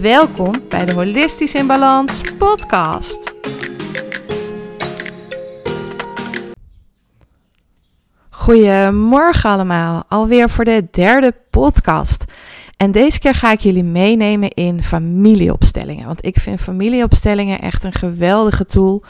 Welkom bij de Holistisch in Balans podcast. Goedemorgen allemaal, alweer voor de derde podcast. En deze keer ga ik jullie meenemen in familieopstellingen. Want ik vind familieopstellingen echt een geweldige tool.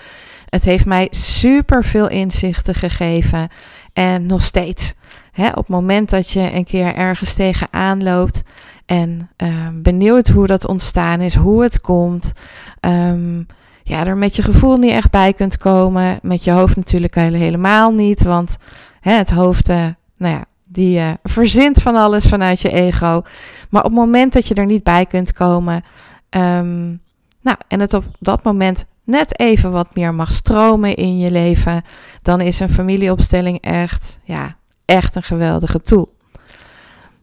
Het heeft mij super veel inzichten gegeven. En nog steeds. Hè, op het moment dat je een keer ergens tegenaan loopt en uh, benieuwd hoe dat ontstaan is, hoe het komt. Um, ja, er met je gevoel niet echt bij kunt komen. Met je hoofd natuurlijk helemaal niet. Want hè, het hoofd, uh, nou ja, die uh, verzint van alles vanuit je ego. Maar op het moment dat je er niet bij kunt komen. Um, nou, en het op dat moment net even wat meer mag stromen in je leven. Dan is een familieopstelling echt, ja, echt een geweldige tool.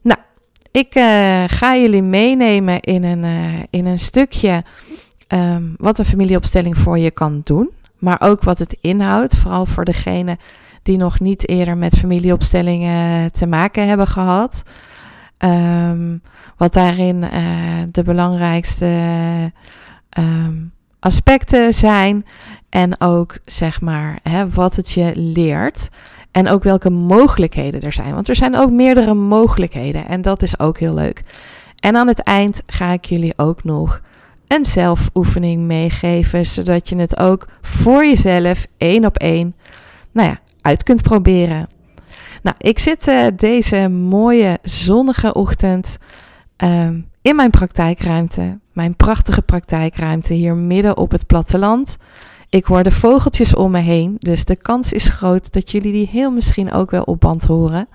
Nou, ik uh, ga jullie meenemen in een, uh, in een stukje um, wat een familieopstelling voor je kan doen. Maar ook wat het inhoudt, vooral voor degene die nog niet eerder met familieopstellingen te maken hebben gehad. Um, wat daarin uh, de belangrijkste um, aspecten zijn. En ook zeg maar hè, wat het je leert. En ook welke mogelijkheden er zijn. Want er zijn ook meerdere mogelijkheden. En dat is ook heel leuk. En aan het eind ga ik jullie ook nog een zelfoefening meegeven. Zodat je het ook voor jezelf één op één nou ja, uit kunt proberen. Nou, ik zit uh, deze mooie zonnige ochtend um, in mijn praktijkruimte. Mijn prachtige praktijkruimte hier midden op het platteland. Ik hoor de vogeltjes om me heen, dus de kans is groot dat jullie die heel misschien ook wel op band horen.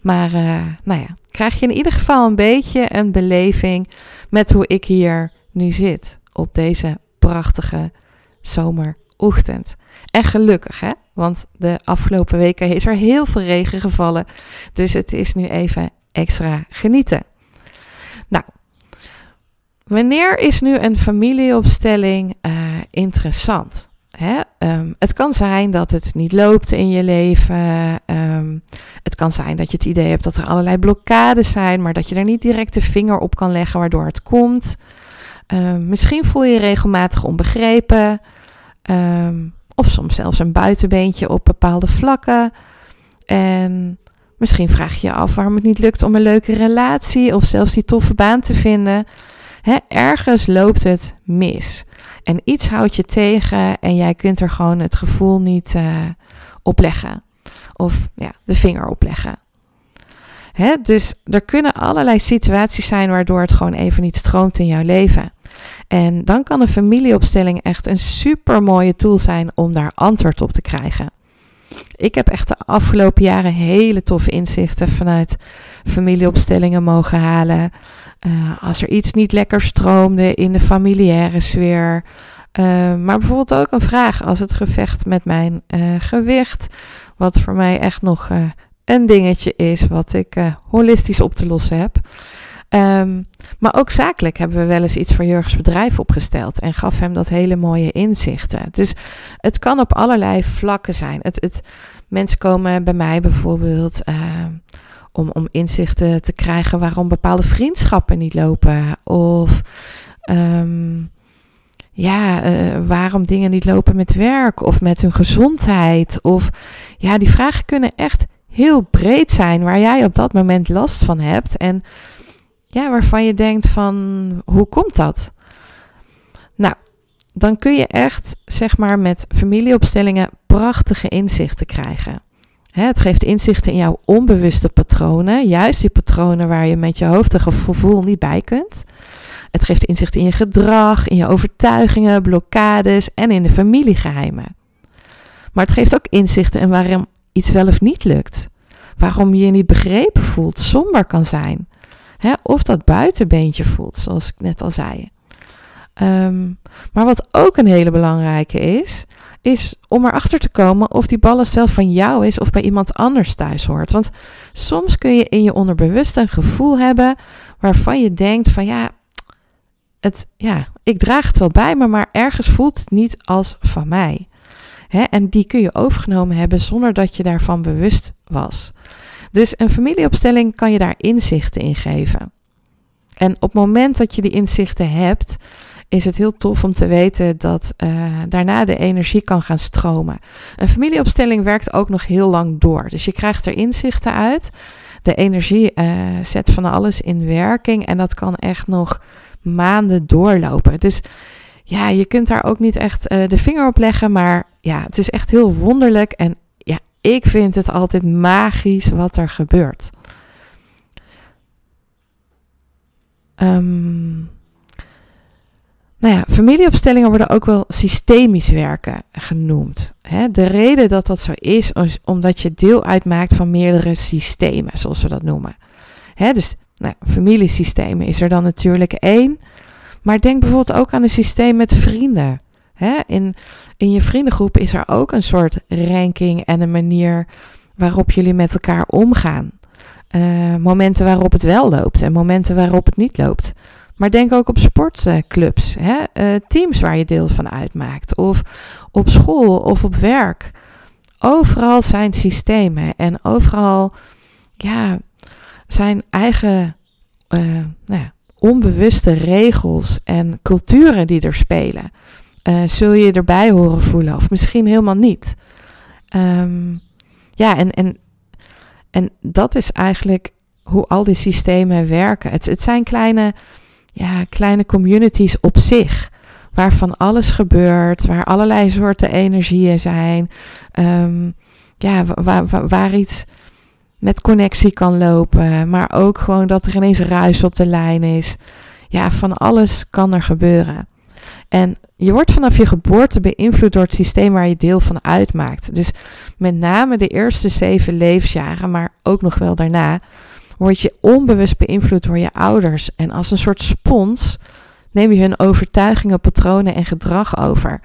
Maar uh, nou ja, krijg je in ieder geval een beetje een beleving met hoe ik hier nu zit op deze prachtige zomerochtend. En gelukkig hè, want de afgelopen weken is er heel veel regen gevallen, dus het is nu even extra genieten. Nou, wanneer is nu een familieopstelling uh, interessant? Hè? Um, het kan zijn dat het niet loopt in je leven. Um, het kan zijn dat je het idee hebt dat er allerlei blokkades zijn, maar dat je er niet direct de vinger op kan leggen waardoor het komt. Um, misschien voel je je regelmatig onbegrepen. of soms zelfs een buitenbeentje op bepaalde vlakken. En misschien vraag je je af waarom het niet lukt om een leuke relatie of zelfs die toffe baan te vinden. Ergens loopt het mis. En iets houdt je tegen en jij kunt er gewoon het gevoel niet uh, op leggen. Of ja, de vinger op leggen. Dus er kunnen allerlei situaties zijn waardoor het gewoon even niet stroomt in jouw leven. En dan kan een familieopstelling echt een super mooie tool zijn om daar antwoord op te krijgen. Ik heb echt de afgelopen jaren hele toffe inzichten vanuit familieopstellingen mogen halen. Uh, als er iets niet lekker stroomde in de familiaire sfeer. Uh, maar bijvoorbeeld ook een vraag als het gevecht met mijn uh, gewicht. Wat voor mij echt nog een dingetje is wat ik holistisch op te lossen heb. Um, maar ook zakelijk hebben we wel eens iets voor Jurgens bedrijf opgesteld en gaf hem dat hele mooie inzichten. Dus het kan op allerlei vlakken zijn. Het, het, mensen komen bij mij bijvoorbeeld uh, om, om inzichten te krijgen waarom bepaalde vriendschappen niet lopen. Of um, ja, uh, waarom dingen niet lopen met werk of met hun gezondheid. Of ja, die vragen kunnen echt heel breed zijn waar jij op dat moment last van hebt. En ja, waarvan je denkt van hoe komt dat? Nou, dan kun je echt zeg maar met familieopstellingen prachtige inzichten krijgen. Het geeft inzichten in jouw onbewuste patronen, juist die patronen waar je met je hoofd en gevoel niet bij kunt. Het geeft inzicht in je gedrag, in je overtuigingen, blokkades en in de familiegeheimen. Maar het geeft ook inzichten in waarom iets wel of niet lukt. Waarom je je niet begrepen voelt, somber kan zijn. Hè, of dat buitenbeentje voelt, zoals ik net al zei. Ehm, maar wat ook een hele belangrijke is, is om erachter te komen of die ballast zelf van jou is of bij iemand anders thuis hoort. Want soms kun je in je onderbewust een gevoel hebben waarvan je denkt van ja, het, ja, ik draag het wel bij me, maar ergens voelt het niet als van mij. en die kun je overgenomen hebben zonder dat je daarvan bewust was. Dus een familieopstelling kan je daar inzichten in geven. En op het moment dat je die inzichten hebt, is het heel tof om te weten dat uh, daarna de energie kan gaan stromen. Een familieopstelling werkt ook nog heel lang door. Dus je krijgt er inzichten uit. De energie uh, zet van alles in werking en dat kan echt nog maanden doorlopen. Dus ja, je kunt daar ook niet echt uh, de vinger op leggen, maar ja, het is echt heel wonderlijk en ik vind het altijd magisch wat er gebeurt. Um, nou ja, familieopstellingen worden ook wel systemisch werken genoemd. de reden dat dat zo is, is omdat je deel uitmaakt van meerdere systemen, zoals we dat noemen. dus nou, familiesystemen is er dan natuurlijk één. Maar denk bijvoorbeeld ook aan een systeem met vrienden. In, in je vriendengroep is er ook een soort ranking en een manier waarop jullie met elkaar omgaan. Uh, momenten waarop het wel loopt en momenten waarop het niet loopt. Maar denk ook op sportclubs, hè? Uh, teams waar je deel van uitmaakt. Of op school of op werk. Overal zijn systemen en overal ja, zijn eigen uh, nou ja, onbewuste regels en culturen die er spelen. Uh, zul je erbij horen voelen of misschien helemaal niet. Um, ja, en, en, en dat is eigenlijk hoe al die systemen werken. Het, het zijn kleine ja, kleine communities op zich. Waarvan alles gebeurt, waar allerlei soorten energieën zijn. Um, ja, waar, waar, waar, iets met connectie kan lopen. Maar ook gewoon dat er ineens ruis op de lijn is. Ja, van alles kan er gebeuren. En je wordt vanaf je geboorte beïnvloed door het systeem waar je deel van uitmaakt. Dus met name de eerste zeven levensjaren, maar ook nog wel daarna, word je onbewust beïnvloed door je ouders. En als een soort spons neem je hun overtuigingen, patronen en gedrag over.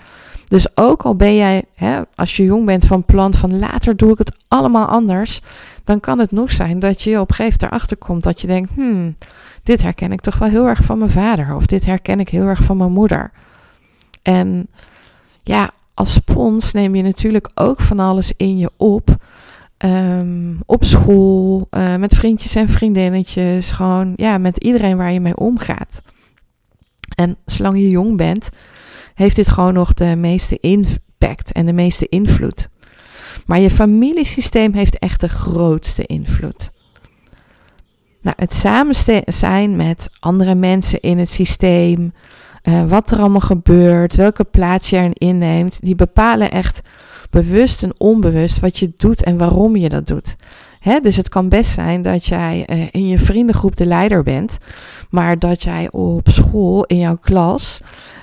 Dus ook al ben jij, hè, als je jong bent, van plan van later doe ik het allemaal anders, dan kan het nog zijn dat je op een gegeven moment erachter komt dat je denkt, hmm, dit herken ik toch wel heel erg van mijn vader of dit herken ik heel erg van mijn moeder. En ja, als spons neem je natuurlijk ook van alles in je op Um, op school, uh, met vriendjes en vriendinnetjes, gewoon ja, met iedereen waar je mee omgaat. En zolang je jong bent, heeft dit gewoon nog de meeste impact en de meeste invloed. Maar je familiesysteem heeft echt de grootste invloed. Nou, het samen zijn met andere mensen in het systeem, uh, wat er allemaal gebeurt, welke plaats je erin inneemt, die bepalen echt bewust en onbewust wat je doet en waarom je dat doet. dus het kan best zijn dat jij uh, in je vriendengroep de leider bent, maar dat jij op school in jouw klas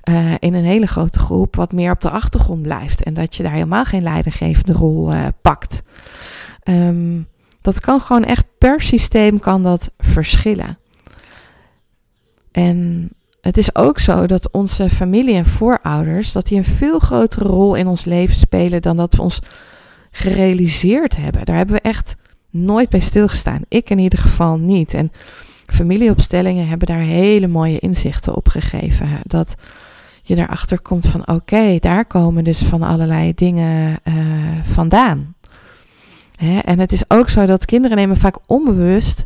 uh, in een hele grote groep wat meer op de achtergrond blijft en dat je daar helemaal geen leidinggevende rol pakt. Um, dat kan gewoon echt per systeem kan dat verschillen. En het is ook zo dat onze familie en voorouders dat die een veel grotere rol in ons leven spelen dan dat we ons gerealiseerd hebben. Daar hebben we echt nooit bij stilgestaan. Ik in ieder geval niet. En familieopstellingen hebben daar hele mooie inzichten op gegeven. Dat je erachter komt van oké, daar komen dus van allerlei dingen uh, vandaan. Hè? En het is ook zo dat kinderen nemen vaak onbewust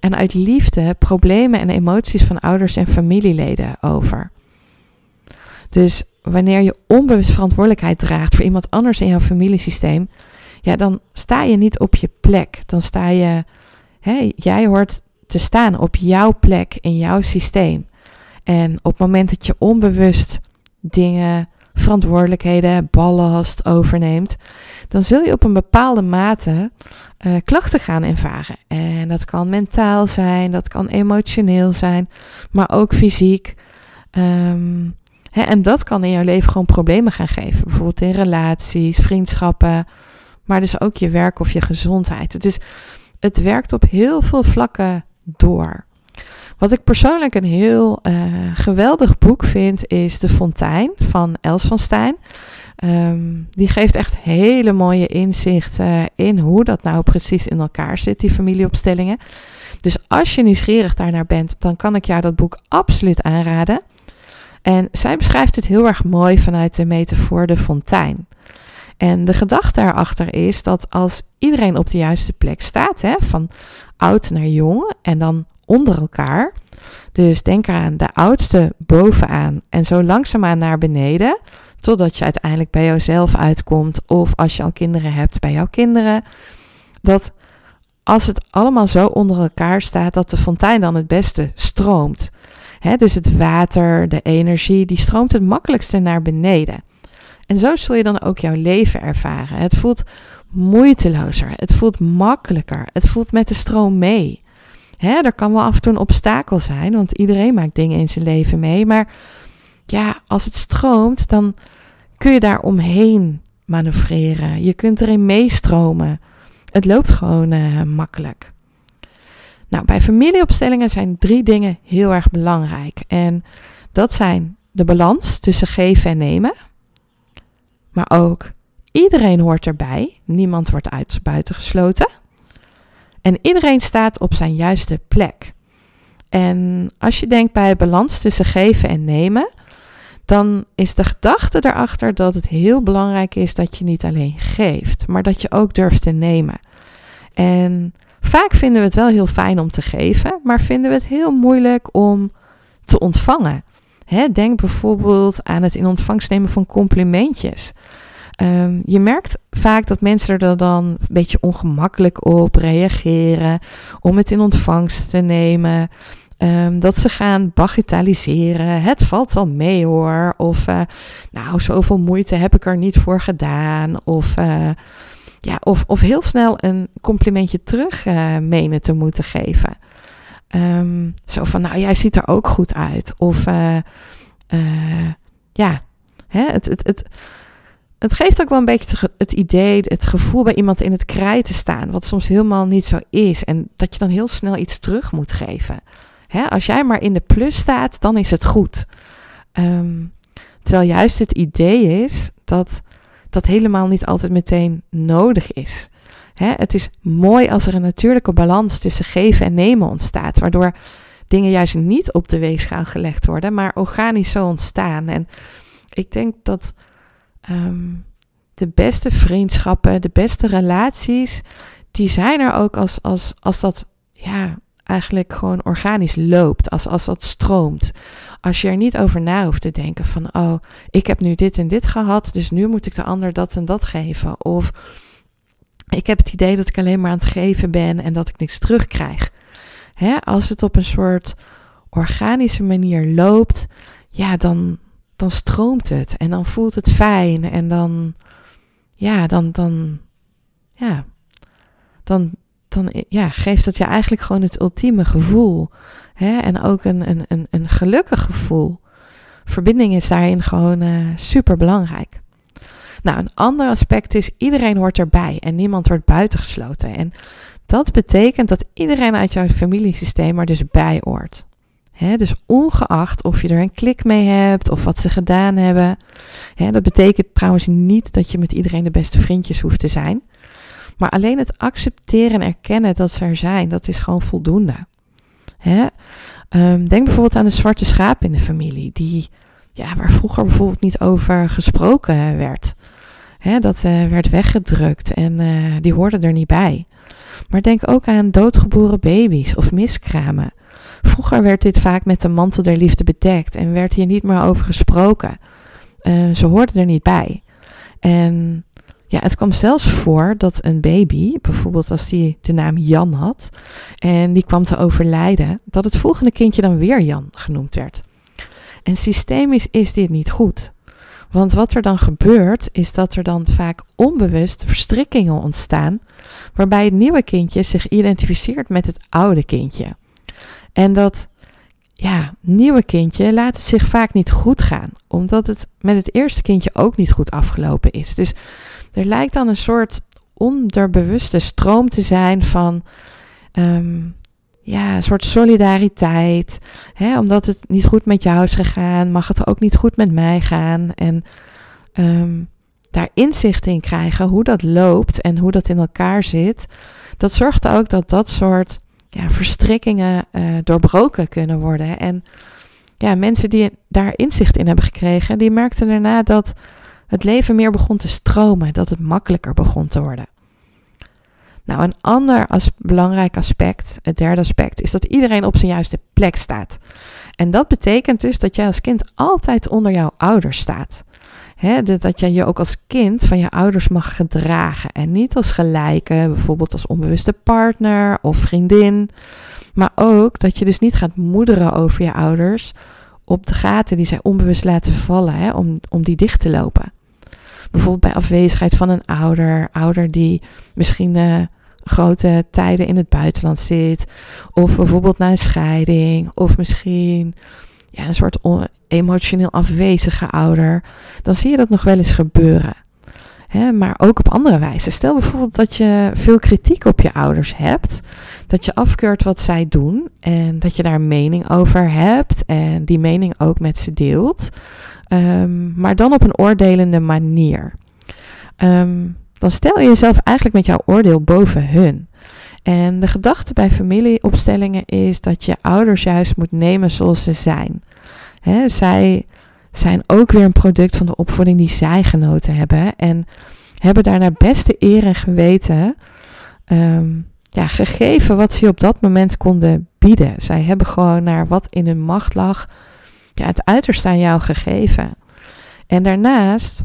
en uit liefde problemen en emoties van ouders en familieleden over. Dus wanneer je onbewust verantwoordelijkheid draagt voor iemand anders in jouw familiesysteem, ja, dan sta je niet op je plek. Dan sta je, hè, jij hoort te staan op jouw plek in jouw systeem. En op het moment dat je onbewust dingen verantwoordelijkheden, ballast overneemt, dan zul je op een bepaalde mate uh, klachten gaan ervaren. En dat kan mentaal zijn, dat kan emotioneel zijn, maar ook fysiek. Um, hè, en dat kan in jouw leven gewoon problemen gaan geven. Bijvoorbeeld in relaties, vriendschappen, maar dus ook je werk of je gezondheid. Dus het werkt op heel veel vlakken door. Wat ik persoonlijk een heel uh, geweldig boek vind, is De Fontein van Els van Stijn. Um, die geeft echt hele mooie inzichten in hoe dat nou precies in elkaar zit, die familieopstellingen. Dus als je nieuwsgierig daarnaar bent, dan kan ik jou dat boek absoluut aanraden. En zij beschrijft het heel erg mooi vanuit de metafoor de fontein. En de gedachte daarachter is dat als iedereen op de juiste plek staat, hè, van oud naar jong en dan onder elkaar. Dus denk eraan, de oudste bovenaan en zo langzaamaan naar beneden, totdat je uiteindelijk bij jouzelf uitkomt of als je al kinderen hebt bij jouw kinderen. Dat als het allemaal zo onder elkaar staat, dat de fontein dan het beste stroomt. dus het water, de energie, die stroomt het makkelijkste naar beneden. En zo zul je dan ook jouw leven ervaren. Het voelt moeitelozer, het voelt makkelijker, het voelt met de stroom mee. Hè, er kan wel af en toe een obstakel zijn, want iedereen maakt dingen in zijn leven mee. Maar ja, als het stroomt, dan kun je daar omheen manoeuvreren. Je kunt erin meestromen. Het loopt gewoon uh, makkelijk. Nou, bij familieopstellingen zijn drie dingen heel erg belangrijk. En dat zijn de balans tussen geven en nemen. Maar ook iedereen hoort erbij. Niemand wordt uit, buitengesloten. En iedereen staat op zijn juiste plek. En als je denkt bij balans tussen geven en nemen, dan is de gedachte erachter dat het heel belangrijk is dat je niet alleen geeft, maar dat je ook durft te nemen. En vaak vinden we het wel heel fijn om te geven, maar vinden we het heel moeilijk om te ontvangen. denk bijvoorbeeld aan het in ontvangst nemen van complimentjes. Um, je merkt vaak dat mensen er dan een beetje ongemakkelijk op reageren om het in ontvangst te nemen. Um, dat ze gaan bagatelliseren. Het valt wel mee hoor. Of uh, nou, zoveel moeite heb ik er niet voor gedaan. Of, uh, ja, of, of heel snel een complimentje terug uh, menen te moeten geven. Um, zo van, nou jij ziet er ook goed uit. Of ja, hè, het, het, het, het geeft ook wel een beetje het idee, het gevoel bij iemand in het krijt te staan, wat soms helemaal niet zo is. En dat je dan heel snel iets terug moet geven. Hè, als jij maar in de plus staat, dan is het goed. Um, terwijl juist het idee is dat dat helemaal niet altijd meteen nodig is. Hè, het is mooi als er een natuurlijke balans tussen geven en nemen ontstaat, waardoor dingen juist niet op de weegschaal gelegd worden, maar organisch zo ontstaan. En ik denk dat um, de beste vriendschappen, de beste relaties, die zijn er ook als, als, als dat ja, eigenlijk gewoon organisch loopt, als, als dat stroomt. Als je er niet over na hoeft te denken van, oh, ik heb nu dit en dit gehad, dus nu moet ik de ander dat en dat geven. Of ik heb het idee dat ik alleen maar aan het geven ben en dat ik niks terugkrijg. Hè, als het op een soort organische manier loopt, ja, dan, dan stroomt het en dan voelt het fijn en dan, ja, dan, dan, ja, dan, dan ja, geeft dat je eigenlijk gewoon het ultieme gevoel. Hè? En ook een, een, een, een gelukkig gevoel. Verbinding is daarin gewoon uh, super belangrijk. Nou, een ander aspect is, iedereen hoort erbij en niemand wordt buitengesloten. En dat betekent dat iedereen uit jouw familiesysteem er dus bij hoort dus ongeacht of je er een klik mee hebt of wat ze gedaan hebben. dat betekent trouwens niet dat je met iedereen de beste vriendjes hoeft te zijn. Maar alleen het accepteren en erkennen dat ze er zijn, dat is gewoon voldoende. Ehm, denk bijvoorbeeld aan de zwarte schaap in de familie, die, ja, waar vroeger bijvoorbeeld niet over gesproken werd. dat uh, werd weggedrukt en uh, die hoorden er niet bij. Maar denk ook aan doodgeboren baby's of miskramen. Vroeger werd dit vaak met de mantel der liefde bedekt en werd hier niet meer over gesproken. Uh, ze hoorden er niet bij. En ja, het kwam zelfs voor dat een baby, bijvoorbeeld als die de naam Jan had en die kwam te overlijden, dat het volgende kindje dan weer Jan genoemd werd. En systemisch is dit niet goed. Want wat er dan gebeurt, is dat er dan vaak onbewust verstrikkingen ontstaan, waarbij het nieuwe kindje zich identificeert met het oude kindje. En dat ja, nieuwe kindje laat het zich vaak niet goed gaan, omdat het met het eerste kindje ook niet goed afgelopen is. Dus er lijkt dan een soort onderbewuste stroom te zijn van, um, ja, een soort solidariteit. Hè? Omdat het niet goed met jou is gegaan, mag het ook niet goed met mij gaan. En ehm, daar inzicht in krijgen hoe dat loopt en hoe dat in elkaar zit. Dat zorgt ook dat dat soort ja, verstrikkingen uh, doorbroken kunnen worden. En ja, mensen die daar inzicht in hebben gekregen, die merkten daarna dat het leven meer begon te stromen, dat het makkelijker begon te worden. Nou, een ander as belangrijk aspect, het derde aspect, is dat iedereen op zijn juiste plek staat. En dat betekent dus dat jij als kind altijd onder jouw ouders staat. Dat jij je ook als kind van je ouders mag gedragen. En niet als gelijke, bijvoorbeeld als onbewuste partner of vriendin. Maar ook dat je dus niet gaat moederen over je ouders op de gaten die zij onbewust laten vallen, om, om die dicht te lopen. Bijvoorbeeld bij afwezigheid van een ouder, ouder die misschien uh, grote tijden in het buitenland zit. Of bijvoorbeeld na een scheiding. Of misschien ja, een soort emotioneel afwezige ouder. Dan zie je dat nog wel eens gebeuren. maar ook op andere wijze. Stel bijvoorbeeld dat je veel kritiek op je ouders hebt. Dat je afkeurt wat zij doen. En dat je daar een mening over hebt. En die mening ook met ze deelt. Um, maar dan op een oordelende manier. Um, dan stel je jezelf eigenlijk met jouw oordeel boven hun. En de gedachte bij familieopstellingen is dat je ouders juist moet nemen zoals ze zijn. zij zijn ook weer een product van de opvoeding die zij genoten hebben. En hebben daar naar beste eer en geweten ehm, ja, gegeven wat ze op dat moment konden bieden. Zij hebben gewoon naar wat in hun macht lag, ja, het uiterste aan jou gegeven. En daarnaast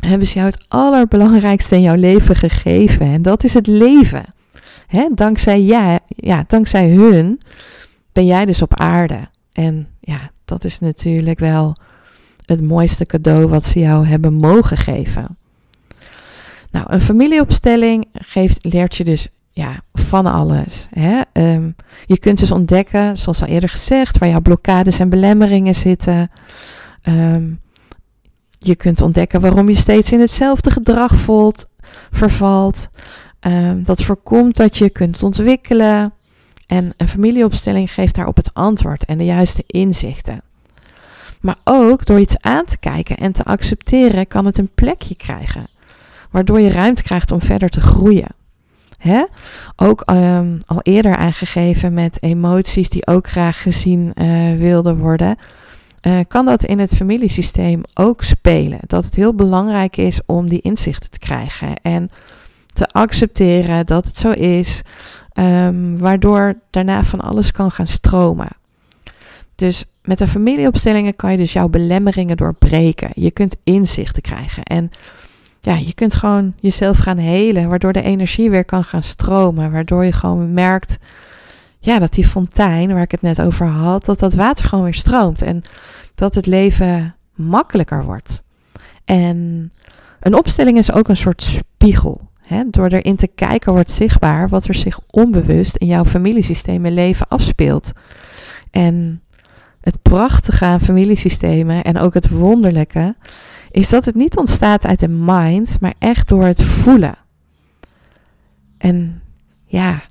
hebben ze jou het allerbelangrijkste in jouw leven gegeven. En dat is het leven. Hè? Dankzij, ja, ja, dankzij hun ben jij dus op aarde. En ja, dat is natuurlijk wel het mooiste cadeau wat ze jou hebben mogen geven. Nou, een familieopstelling geeft, leert je dus ja, van alles. Hè? Ehm, je kunt dus ontdekken, zoals al eerder gezegd, waar jouw blokkades en belemmeringen zitten. Um, je kunt ontdekken waarom je steeds in hetzelfde gedrag voelt, vervalt. Um, dat voorkomt dat je kunt ontwikkelen. En een familieopstelling geeft daarop het antwoord en de juiste inzichten. Maar ook door iets aan te kijken en te accepteren, kan het een plekje krijgen. Waardoor je ruimte krijgt om verder te groeien. Hè? Ook um, al eerder aangegeven met emoties die ook graag gezien uh, wilden worden. Uh, kan dat in het familiesysteem ook spelen. Dat het heel belangrijk is om die inzichten te krijgen en te accepteren dat het zo is, um, waardoor daarna van alles kan gaan stromen. Dus met de familieopstellingen kan je dus jouw belemmeringen doorbreken. Je kunt inzichten krijgen en ja, je kunt gewoon jezelf gaan helen, waardoor de energie weer kan gaan stromen, waardoor je gewoon merkt ja, dat die fontein waar ik het net over had, dat dat water gewoon weer stroomt en dat het leven makkelijker wordt. En een opstelling is ook een soort spiegel. Door erin te kijken wordt zichtbaar wat er zich onbewust in jouw familiesysteem en leven afspeelt. En het prachtige aan familiesystemen en ook het wonderlijke is dat het niet ontstaat uit de mind, maar echt door het voelen. En ja,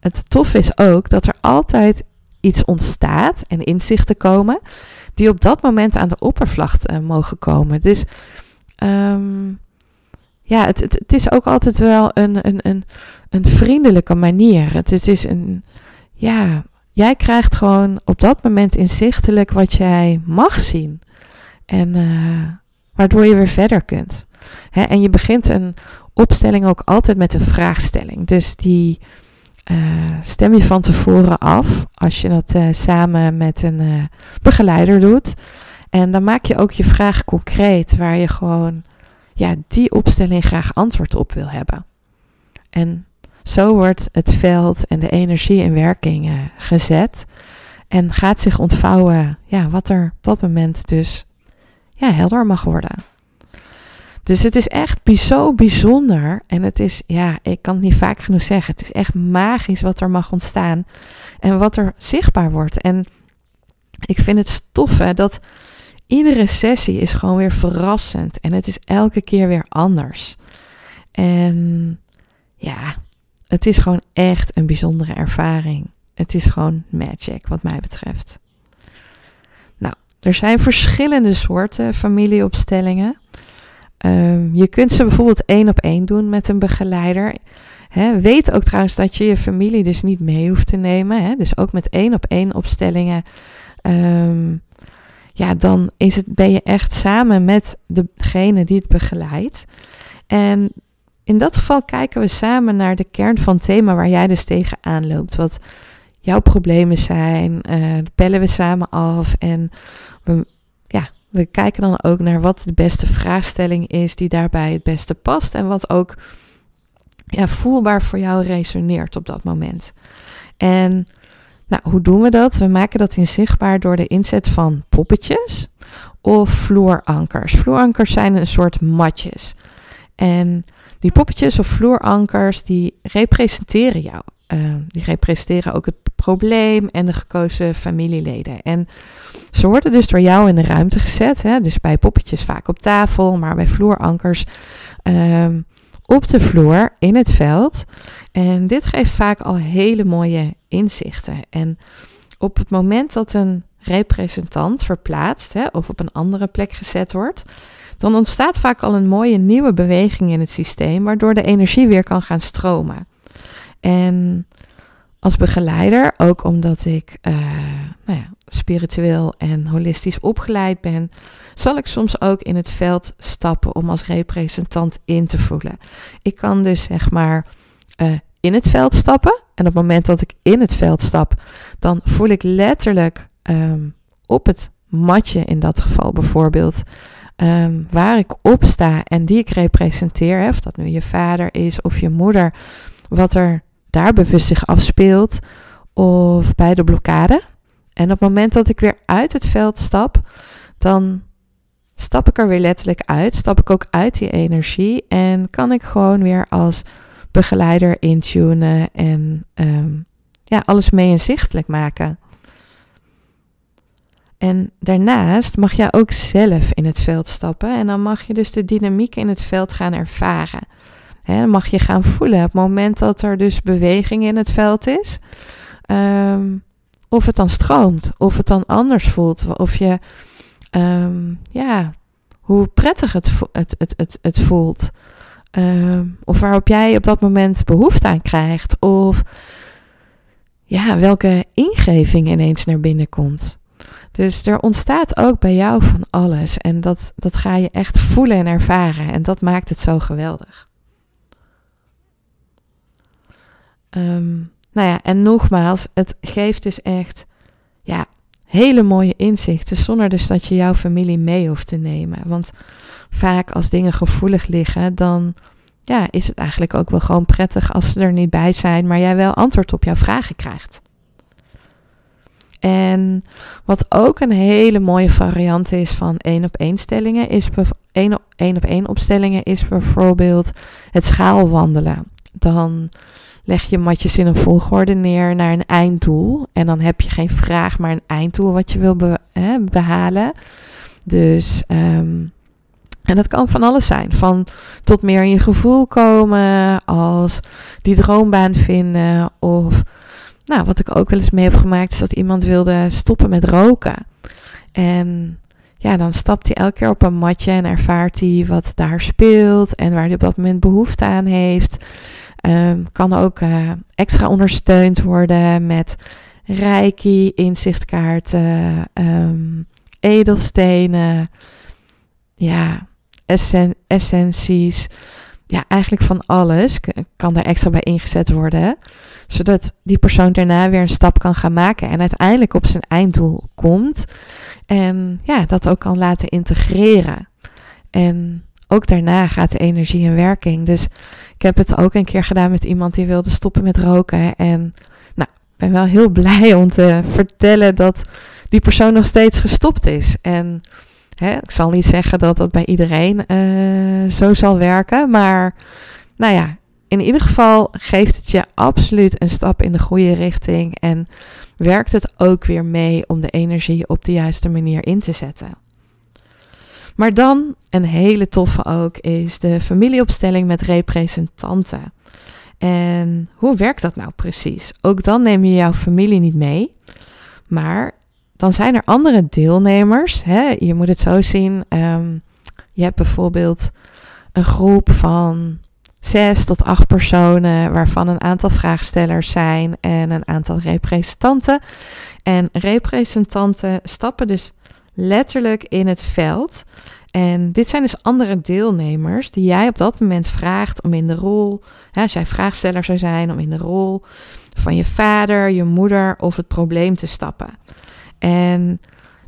het tof is ook dat er altijd iets ontstaat en inzichten komen die op dat moment aan de oppervlakte uh, mogen komen. Dus um, ja, het, het, het, is ook altijd wel een, een, een, een vriendelijke manier. Het, het is een, ja, jij krijgt gewoon op dat moment inzichtelijk wat jij mag zien. En uh, waardoor je weer verder kunt. Hè, en je begint een opstelling ook altijd met een vraagstelling. Dus die uh, stem je van tevoren af als je dat uh, samen met een begeleider doet. En dan maak je ook je vraag concreet waar je gewoon ja, die opstelling graag antwoord op wil hebben. En zo wordt het veld en de energie in werking gezet. En gaat zich ontvouwen ja, wat er op dat moment dus ja, helder mag worden. Dus het is echt zo bijzonder. En het is, ja, ik kan het niet vaak genoeg zeggen. Het is echt magisch wat er mag ontstaan. En wat er zichtbaar wordt. En ik vind het stof dat iedere sessie is gewoon weer verrassend. En het is elke keer weer anders. En ja, het is gewoon echt een bijzondere ervaring. het is gewoon magic wat mij betreft. Nou, er zijn verschillende soorten familieopstellingen. Um, je kunt ze bijvoorbeeld één op één doen met een begeleider. Weet ook trouwens dat je je familie dus niet mee hoeft te nemen. Dus ook met één op één opstellingen. Um, ja, dan is het, ben je echt samen met degene die het begeleidt. En in dat geval kijken we samen naar de kern van het thema waar jij dus tegenaan loopt. Wat jouw problemen zijn. Uh, bellen we samen af. En we, ja, we kijken dan ook naar wat de beste vraagstelling is die daarbij het beste past. En wat ook ja, voelbaar voor jou resoneert op dat moment. En nou, hoe doen we dat? We maken dat inzichtbaar door de inzet van poppetjes of vloerankers. Vloerankers zijn een soort matjes. En die poppetjes of vloerankers, die representeren jou. Uh, die representeren ook het probleem en de gekozen familieleden. En ze worden dus door jou in de ruimte gezet. Hè? Dus bij poppetjes vaak op tafel, maar bij vloerankers um, op de vloer in het veld. En dit geeft vaak al hele mooie inzichten. En op het moment dat een representant verplaatst hè, of op een andere plek gezet wordt, dan ontstaat vaak al een mooie nieuwe beweging in het systeem, waardoor de energie weer kan gaan stromen. En als begeleider, ook omdat ik uh, nou ja, spiritueel en holistisch opgeleid ben, zal ik soms ook in het veld stappen om als representant in te voelen. Ik kan dus zeg maar uh, in het veld stappen. En op het moment dat ik in het veld stap, dan voel ik letterlijk um, op het matje in dat geval bijvoorbeeld. Um, waar ik op sta en die ik representeer, of dat nu je vader is of je moeder, wat er daar bewust zich afspeelt, of bij de blokkade. En op het moment dat ik weer uit het veld stap, dan stap ik er weer letterlijk uit. Stap ik ook uit die energie en kan ik gewoon weer als begeleider intunen en um, ja, alles mee inzichtelijk maken. En daarnaast mag jij ook zelf in het veld stappen en dan mag je dus de dynamiek in het veld gaan ervaren. Dan mag je gaan voelen op het moment dat er dus beweging in het veld is. Um, of het dan stroomt, of het dan anders voelt, of je, um, ja, hoe prettig het, het, het, het, het voelt. Um, of waarop jij op dat moment behoefte aan krijgt, of ja, welke ingeving ineens naar binnen komt. Dus er ontstaat ook bij jou van alles en dat, dat ga je echt voelen en ervaren en dat maakt het zo geweldig. Um, nou ja, en nogmaals, het geeft dus echt ja, hele mooie inzichten zonder dus dat je jouw familie mee hoeft te nemen. Want vaak als dingen gevoelig liggen, dan ja, is het eigenlijk ook wel gewoon prettig als ze er niet bij zijn, maar jij wel antwoord op jouw vragen krijgt. En wat ook een hele mooie variant is van één op één stellingen, is één, op één opstellingen, is bijvoorbeeld het schaalwandelen. Dan leg je matjes in een volgorde neer naar een einddoel. En dan heb je geen vraag, maar een einddoel wat je wil behalen. Dus, um, en dat kan van alles zijn. Van tot meer in je gevoel komen, als die droombaan vinden. Of, nou, wat ik ook wel eens mee heb gemaakt, is dat iemand wilde stoppen met roken. En ja, dan stapt hij elke keer op een matje en ervaart hij wat daar speelt en waar hij op dat moment behoefte aan heeft. Um, kan ook uh, extra ondersteund worden met reiki, inzichtkaarten, um, edelstenen, ja, essen essenties. Ja, eigenlijk van alles kan daar extra bij ingezet worden. Zodat die persoon daarna weer een stap kan gaan maken en uiteindelijk op zijn einddoel komt. En ja, dat ook kan laten integreren. En ook daarna gaat de energie in werking. Dus ik heb het ook een keer gedaan met iemand die wilde stoppen met roken. En nou, ik ben wel heel blij om te vertellen dat die persoon nog steeds gestopt is. En hè, ik zal niet zeggen dat dat bij iedereen uh, zo zal werken. Maar nou ja, in ieder geval geeft het je absoluut een stap in de goede richting. En werkt het ook weer mee om de energie op de juiste manier in te zetten. Maar dan, een hele toffe ook, is de familieopstelling met representanten. En hoe werkt dat nou precies? Ook dan neem je jouw familie niet mee. Maar dan zijn er andere deelnemers. Hè? Je moet het zo zien. Um, je hebt bijvoorbeeld een groep van zes tot acht personen, waarvan een aantal vraagstellers zijn en een aantal representanten. En representanten stappen dus letterlijk in het veld. En dit zijn dus andere deelnemers die jij op dat moment vraagt om in de rol, als jij vraagsteller zou zijn, om in de rol van je vader, je moeder of het probleem te stappen. En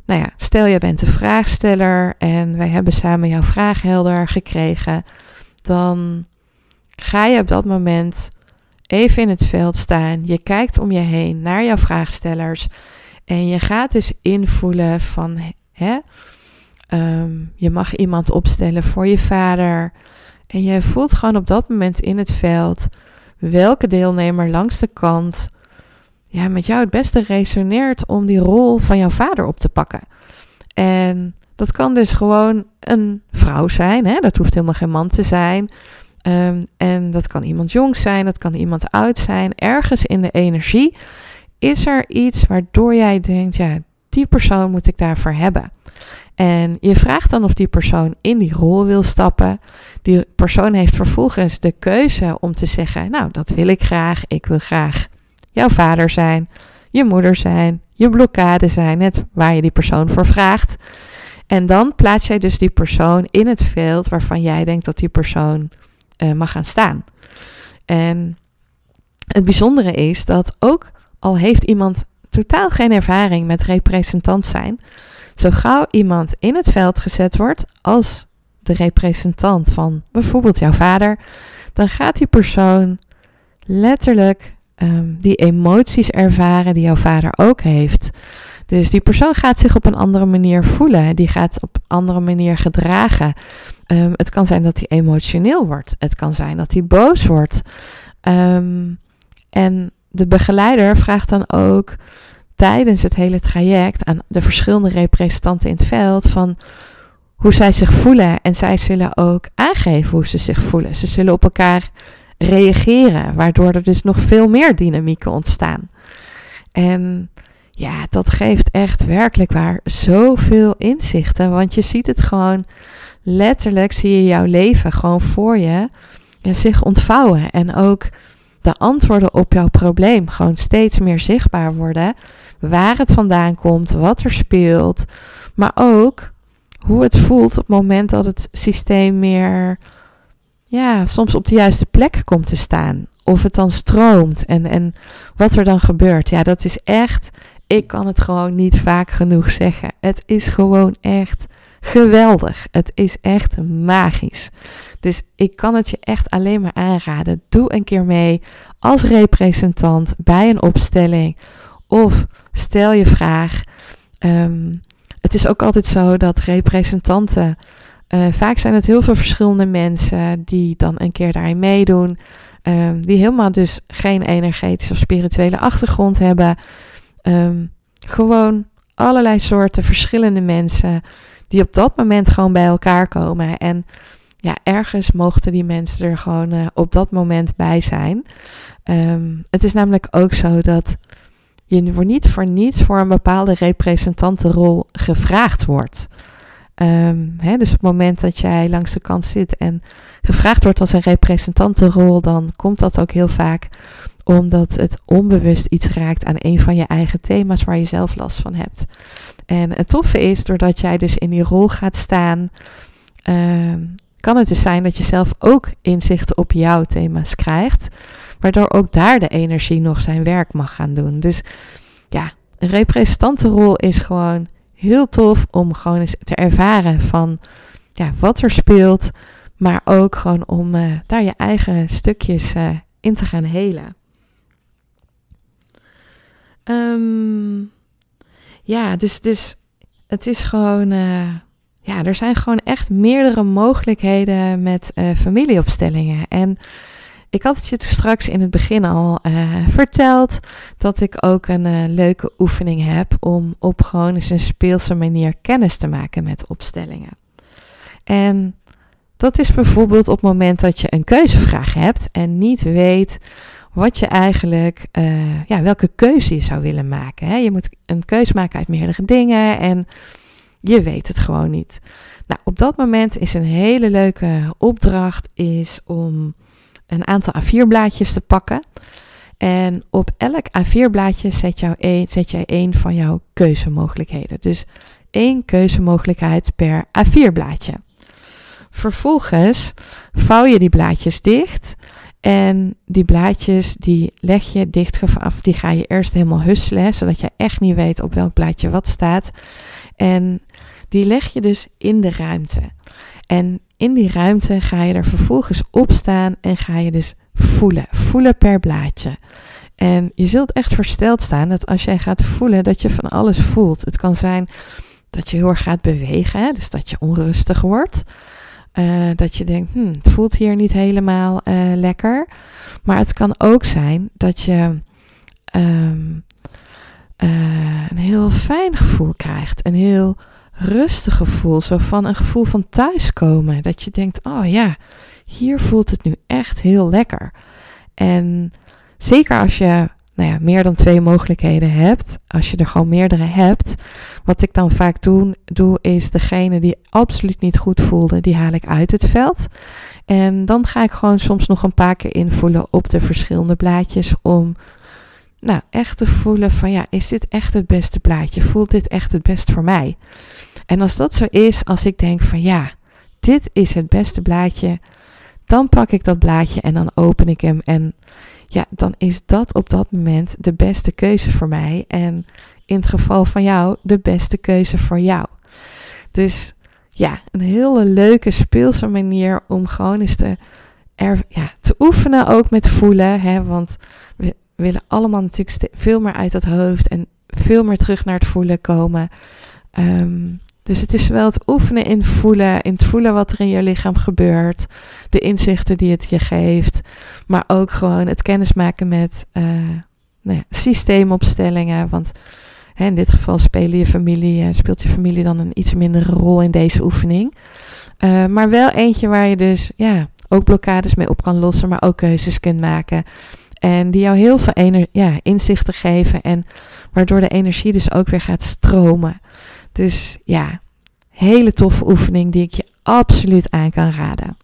nou ja, stel je bent de vraagsteller en wij hebben samen jouw vraag helder gekregen, dan ga je op dat moment even in het veld staan. Je kijkt om je heen naar jouw vraagstellers en je gaat dus invoelen van, hè, ehm, je mag iemand opstellen voor je vader. En je voelt gewoon op dat moment in het veld welke deelnemer langs de kant ja, met jou het beste resoneert om die rol van jouw vader op te pakken. En dat kan dus gewoon een vrouw zijn, hè? dat hoeft helemaal geen man te zijn. Ehm, en dat kan iemand jong zijn, dat kan iemand oud zijn. Ergens in de energie is er iets waardoor jij denkt, ja, die persoon moet ik daarvoor hebben. En je vraagt dan of die persoon in die rol wil stappen. Die persoon heeft vervolgens de keuze om te zeggen: Nou, dat wil ik graag. Ik wil graag jouw vader zijn, je moeder zijn, je blokkade zijn, net waar je die persoon voor vraagt. En dan plaats jij dus die persoon in het veld waarvan jij denkt dat die persoon uh, mag gaan staan. En het bijzondere is dat ook al heeft iemand totaal geen ervaring met representant zijn, zo gauw iemand in het veld gezet wordt als de representant van bijvoorbeeld jouw vader, dan gaat die persoon letterlijk um, die emoties ervaren die jouw vader ook heeft. Dus die persoon gaat zich op een andere manier voelen. Die gaat op een andere manier gedragen. Um, het kan zijn dat hij emotioneel wordt. Het kan zijn dat hij boos wordt. Um, en de begeleider vraagt dan ook tijdens het hele traject aan de verschillende representanten in het veld van hoe zij zich voelen. En zij zullen ook aangeven hoe ze zich voelen. Ze zullen op elkaar reageren, waardoor er dus nog veel meer dynamieken ontstaan. En ja, dat geeft echt werkelijk waar zoveel inzichten, want je ziet het gewoon letterlijk, zie je jouw leven gewoon voor je zich ontvouwen en ook de antwoorden op jouw probleem gewoon steeds meer zichtbaar worden. Waar het vandaan komt, wat er speelt, maar ook hoe het voelt op het moment dat het systeem meer ja, soms op de juiste plek komt te staan. Of het dan stroomt en, en wat er dan gebeurt. Ja, dat is echt, ik kan het gewoon niet vaak genoeg zeggen. Het is gewoon echt geweldig. Het is echt magisch. Dus ik kan het je echt alleen maar aanraden. Doe een keer mee als representant bij een opstelling. Of stel je vraag. Um, het is ook altijd zo dat representanten uh, vaak zijn het heel veel verschillende mensen die dan een keer daarin meedoen. Um, die helemaal dus geen energetische of spirituele achtergrond hebben. Um, gewoon allerlei soorten verschillende mensen die op dat moment gewoon bij elkaar komen. En ja, ergens mochten die mensen er gewoon uh, op dat moment bij zijn. Um, het is namelijk ook zo dat je niet voor niets voor een bepaalde representantenrol gevraagd wordt. Um, dus op het moment dat jij langs de kant zit en gevraagd wordt als een representantenrol, dan komt dat ook heel vaak omdat het onbewust iets raakt aan een van je eigen thema's waar je zelf last van hebt. En het toffe is, doordat jij dus in die rol gaat staan, um, kan het dus zijn dat je zelf ook inzichten op jouw thema's krijgt, waardoor ook daar de energie nog zijn werk mag gaan doen. Dus ja, een representantenrol is gewoon heel tof om gewoon eens te ervaren van ja, wat er speelt. Maar ook gewoon om uh, daar je eigen stukjes uh, in te gaan helen. Um, ja, dus, dus het is gewoon. Uh, ja, er zijn gewoon echt meerdere mogelijkheden met familieopstellingen. En ik had het je straks in het begin al uh, verteld dat ik ook een leuke oefening heb om op gewoon eens een speelse manier kennis te maken met opstellingen. En Dat is bijvoorbeeld op het moment dat je een keuzevraag hebt en niet weet wat je eigenlijk, uh, ja, welke keuze je zou willen maken. Hè? Je moet een keuze maken uit meerdere dingen en je weet het gewoon niet. Nou, op dat moment is een hele leuke opdracht is om een aantal A4-blaadjes te pakken. En op elk A4-blaadje zet, jou een, zet jij één van jouw keuzemogelijkheden. Dus één keuzemogelijkheid per A4-blaadje. Vervolgens vouw je die blaadjes dicht. En die blaadjes die leg je dicht af. Die ga je eerst helemaal husselen. Zodat je echt niet weet op welk blaadje wat staat. En die leg je dus in de ruimte. En in die ruimte ga je er vervolgens op staan en ga je dus voelen. Voelen per blaadje. En je zult echt versteld staan dat als jij gaat voelen, dat je van alles voelt. Het kan zijn dat je heel erg gaat bewegen, dus dat je onrustig wordt. Uh, dat je denkt, hm, het voelt hier niet helemaal uh, lekker. Maar het kan ook zijn dat je um, uh, een heel fijn gevoel krijgt. Een heel rustig gevoel. Zo van een gevoel van thuiskomen. Dat je denkt, oh ja, hier voelt het nu echt heel lekker. En zeker als je nou ja, meer dan twee mogelijkheden hebt, als je er gewoon meerdere hebt, wat ik dan vaak doe, doe is degene die absoluut niet goed voelde, die haal ik uit het veld. En dan ga ik gewoon soms nog een paar keer invoelen op de verschillende blaadjes om nou, echt te voelen van ja, is dit echt het beste blaadje? Voelt dit echt het best voor mij? En als dat zo is, als ik denk van ja, dit is het beste blaadje, dan pak ik dat blaadje en dan open ik hem. En ja, dan is dat op dat moment de beste keuze voor mij. En in het geval van jou, de beste keuze voor jou. Dus ja, een hele leuke speelse manier om gewoon eens te, er, ja, te oefenen, ook met voelen. Hè, want we willen allemaal natuurlijk veel meer uit het hoofd en veel meer terug naar het voelen komen. Um, dus het is wel het oefenen in voelen, in het voelen wat er in je lichaam gebeurt, de inzichten die het je geeft, maar ook gewoon het kennismaken met uh, nou ja, systeemopstellingen. Want hè, in dit geval spelen je familie, uh, speelt je familie dan een iets mindere rol in deze oefening. Uh, maar wel eentje waar je dus ja, ook blokkades mee op kan lossen, maar ook keuzes kunt maken. En die jou heel veel ja, inzichten geven en waardoor de energie dus ook weer gaat stromen. Dus ja, hele toffe oefening die ik je absoluut aan kan raden.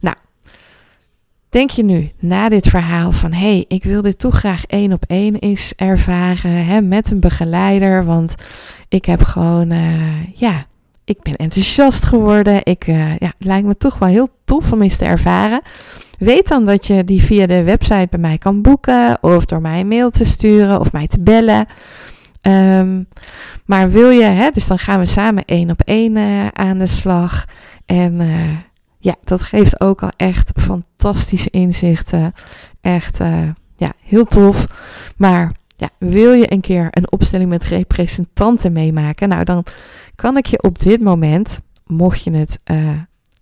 Nou, denk je nu na dit verhaal van hé, hey, ik wil dit toch graag één op één eens ervaren hè, met een begeleider, want ik heb gewoon, uh, ja, ik ben enthousiast geworden. Ik, uh, ja, het lijkt me toch wel heel tof om eens te ervaren. Weet dan dat je die via de website bij mij kan boeken, of door mij een mail te sturen of mij te bellen. Um, maar wil je, hè, dus dan gaan we samen één op één uh, aan de slag. En uh, ja, dat geeft ook al echt fantastische inzichten. Echt, uh, ja, heel tof. Maar ja, wil je een keer een opstelling met representanten meemaken? Nou, dan kan ik je op dit moment, mocht je het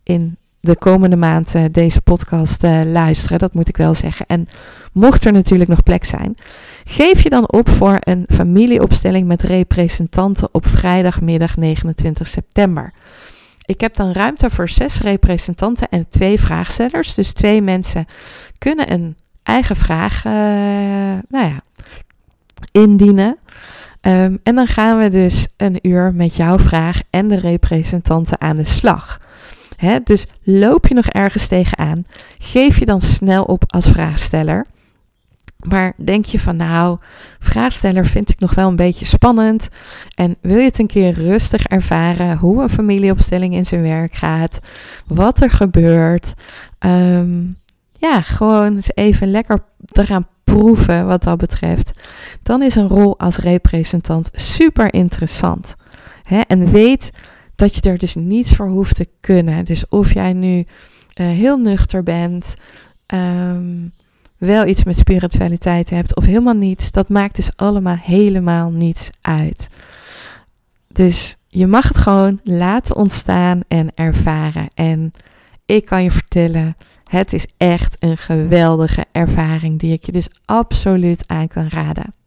in de komende maand deze podcast luisteren. Dat moet ik wel zeggen. En mocht er natuurlijk nog plek zijn, geef je dan op voor een familieopstelling met representanten op vrijdagmiddag 29 september. Ik heb dan ruimte voor zes representanten en twee vraagstellers. Dus twee mensen kunnen een eigen vraag uh, nou ja, indienen. Um, en dan gaan we dus een uur met jouw vraag en de representanten aan de slag. dus loop je nog ergens tegenaan, geef je dan snel op als vraagsteller. Maar denk je van nou, vraagsteller vind ik nog wel een beetje spannend. En wil je het een keer rustig ervaren hoe een familieopstelling in zijn werk gaat, wat er gebeurt. Um, ja, gewoon eens even lekker eraan proeven wat dat betreft. Dan is een rol als representant super interessant. En weet dat je er dus niets voor hoeft te kunnen. Dus of jij nu uh, heel nuchter bent. Um, wel iets met spiritualiteit hebt of helemaal niets, dat maakt dus allemaal helemaal niets uit. Dus je mag het gewoon laten ontstaan en ervaren. En ik kan je vertellen, het is echt een geweldige ervaring die ik je dus absoluut aan kan raden.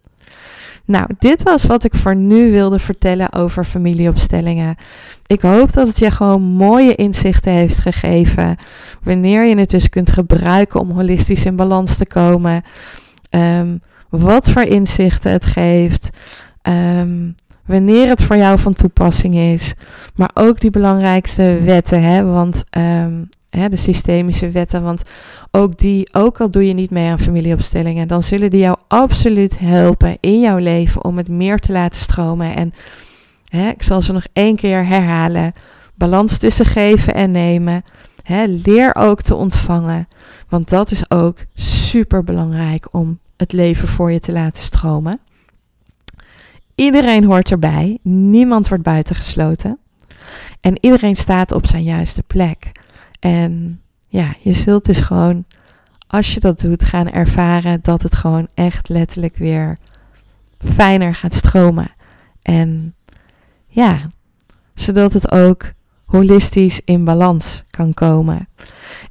Nou, dit was wat ik voor nu wilde vertellen over familieopstellingen. Ik hoop dat het je gewoon mooie inzichten heeft gegeven. Wanneer je het dus kunt gebruiken om holistisch in balans te komen. Ehm, wat voor inzichten het geeft. Ehm, wanneer het voor jou van toepassing is. Maar ook die belangrijkste wetten. Hè? Want um, hè, de systemische wetten. Want ook die, ook al doe je niet mee aan familieopstellingen, dan zullen die jou absoluut helpen in jouw leven om het meer te laten stromen. En hè, ik zal ze nog één keer herhalen: balans tussen geven en nemen. Hè, leer ook te ontvangen, want dat is ook super belangrijk om het leven voor je te laten stromen. Iedereen hoort erbij, niemand wordt buitengesloten. En iedereen staat op zijn juiste plek. En ja, je zult dus gewoon, als je dat doet, gaan ervaren dat het gewoon echt letterlijk weer fijner gaat stromen. En ja, zodat het ook holistisch in balans kan komen.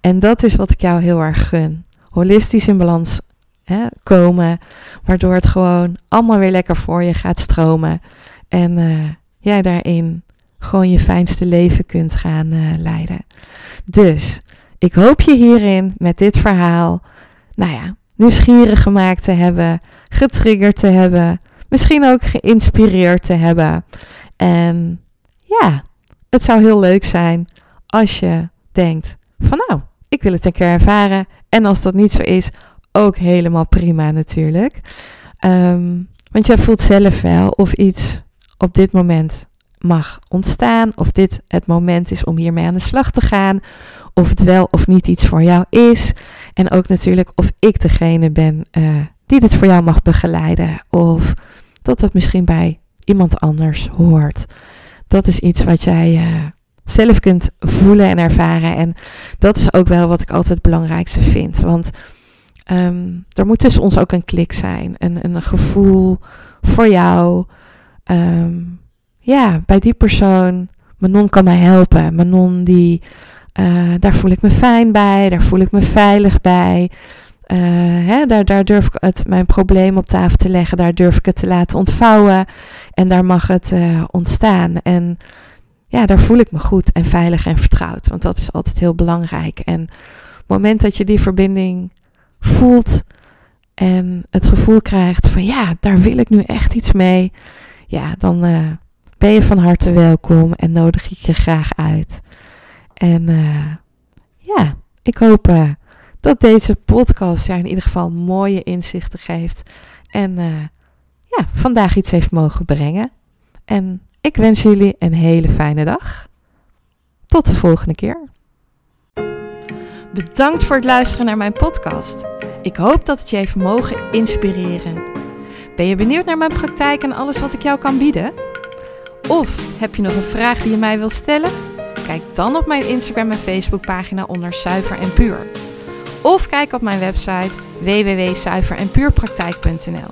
En dat is wat ik jou heel erg gun. Holistisch in balans hè, komen, waardoor het gewoon allemaal weer lekker voor je gaat stromen. En uh, jij daarin gewoon je fijnste leven kunt gaan uh, leiden. Dus ik hoop je hierin met dit verhaal, nou ja, nieuwsgierig gemaakt te hebben, getriggerd te hebben, misschien ook geïnspireerd te hebben. En ja, het zou heel leuk zijn als je denkt van nou, ik wil het een keer ervaren. En als dat niet zo is, ook helemaal prima natuurlijk. Um, want jij voelt zelf wel of iets op dit moment mag ontstaan. Of dit het moment is om hiermee aan de slag te gaan. Of het wel of niet iets voor jou is. En ook natuurlijk of ik degene ben uh, die dit voor jou mag begeleiden. Of dat het misschien bij iemand anders hoort. Dat is iets wat jij uh, zelf kunt voelen en ervaren. En dat is ook wel wat ik altijd het belangrijkste vind. Want um, er moet tussen ons ook een klik zijn. Een, een gevoel voor jou. Um, ja, bij die persoon, Manon kan mij helpen. Manon, die, uh, daar voel ik me fijn bij, daar voel ik me veilig bij. Uh, hè, daar, daar durf ik het, mijn probleem op tafel te leggen, daar durf ik het te laten ontvouwen. En daar mag het uh, ontstaan. En ja, daar voel ik me goed en veilig en vertrouwd. Want dat is altijd heel belangrijk. En het moment dat je die verbinding voelt en het gevoel krijgt van ja, daar wil ik nu echt iets mee. Ja, dan, ben je van harte welkom en nodig ik je graag uit. En uh, ja, ik hoop uh, dat deze podcast ja, in ieder geval mooie inzichten geeft. En uh, ja, vandaag iets heeft mogen brengen. En ik wens jullie een hele fijne dag. Tot de volgende keer. Bedankt voor het luisteren naar mijn podcast. Ik hoop dat het je heeft mogen inspireren. Ben je benieuwd naar mijn praktijk en alles wat ik jou kan bieden? Of heb je nog een vraag die je mij wil stellen? Kijk dan op mijn Instagram en Facebook pagina onder Zuiver en Puur. Of kijk op mijn website www.zuiverenpuurpraktijk.nl.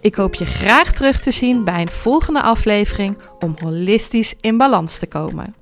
Ik hoop je graag terug te zien bij een volgende aflevering om holistisch in balans te komen.